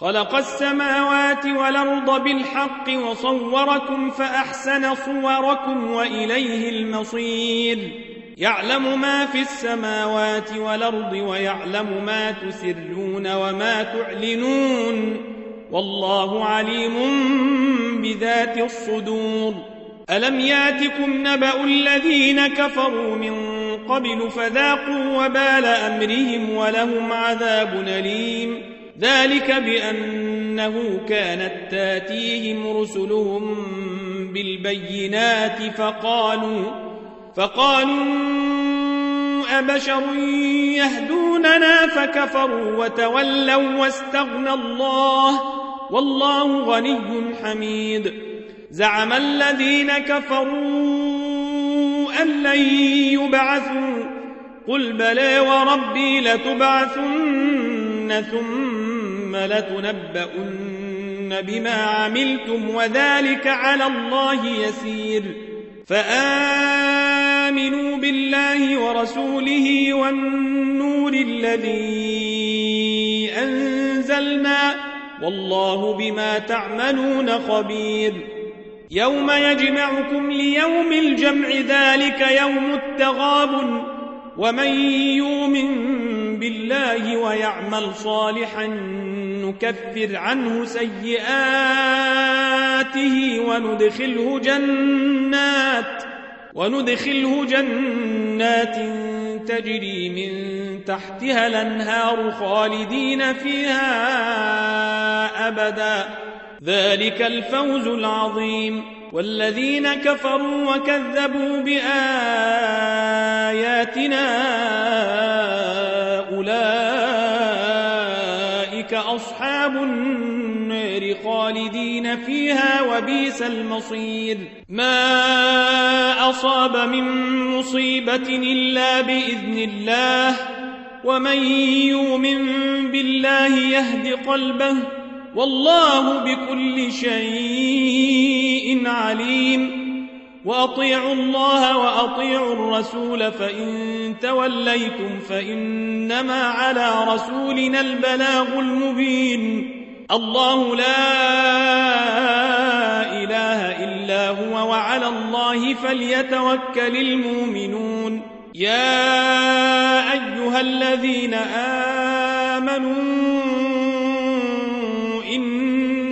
خلق السماوات والأرض بالحق وصوركم فأحسن صوركم وإليه المصير. يعلم ما في السماوات والأرض ويعلم ما تسرون وما تعلنون. والله عليم بذات الصدور. ألم ياتكم نبأ الذين كفروا من قبل فذاقوا وبال أمرهم ولهم عذاب أليم. ذلك بأنه كانت تاتيهم رسلهم بالبينات فقالوا فقالوا أبشر يهدوننا فكفروا وتولوا واستغنى الله والله غني حميد زعم الذين كفروا أن لن يبعثوا قل بلى وربي لتبعثن ثم لتنبؤن بما عملتم وذلك على الله يسير. فآمنوا بالله ورسوله والنور الذي أنزلنا والله بما تعملون خبير. يوم يجمعكم ليوم الجمع ذلك يوم التغابن. ومن يؤمن بالله ويعمل صالحا نكفر عنه سيئاته وندخله جنات وندخله جنات تجري من تحتها الأنهار خالدين فيها أبدا ذلك الفوز العظيم. والذين كفروا وكذبوا بآياتنا أولئك أصحاب النار خالدين فيها وبيس المصير. ما أصاب من مصيبة إلا بإذن الله. ومن يؤمن بالله يهد قلبه. والله بكل شيء عليم. وأطيعوا الله وأطيعوا الرسول فإن توليتم فإنما على رسولنا البلاغ المبين. الله لا إله إلا هو وعلى الله فليتوكل المؤمنون. يا أيها الذين آمنوا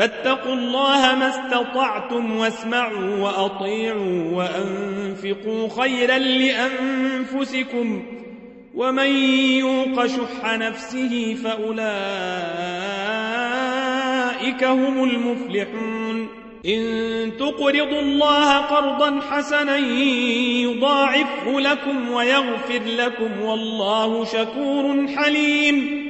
فاتقوا الله ما استطعتم واسمعوا وأطيعوا وأنفقوا خيرا لأنفسكم ومن يوق شح نفسه فأولئك هم المفلحون إن تقرضوا الله قرضا حسنا يضاعفه لكم ويغفر لكم والله شكور حليم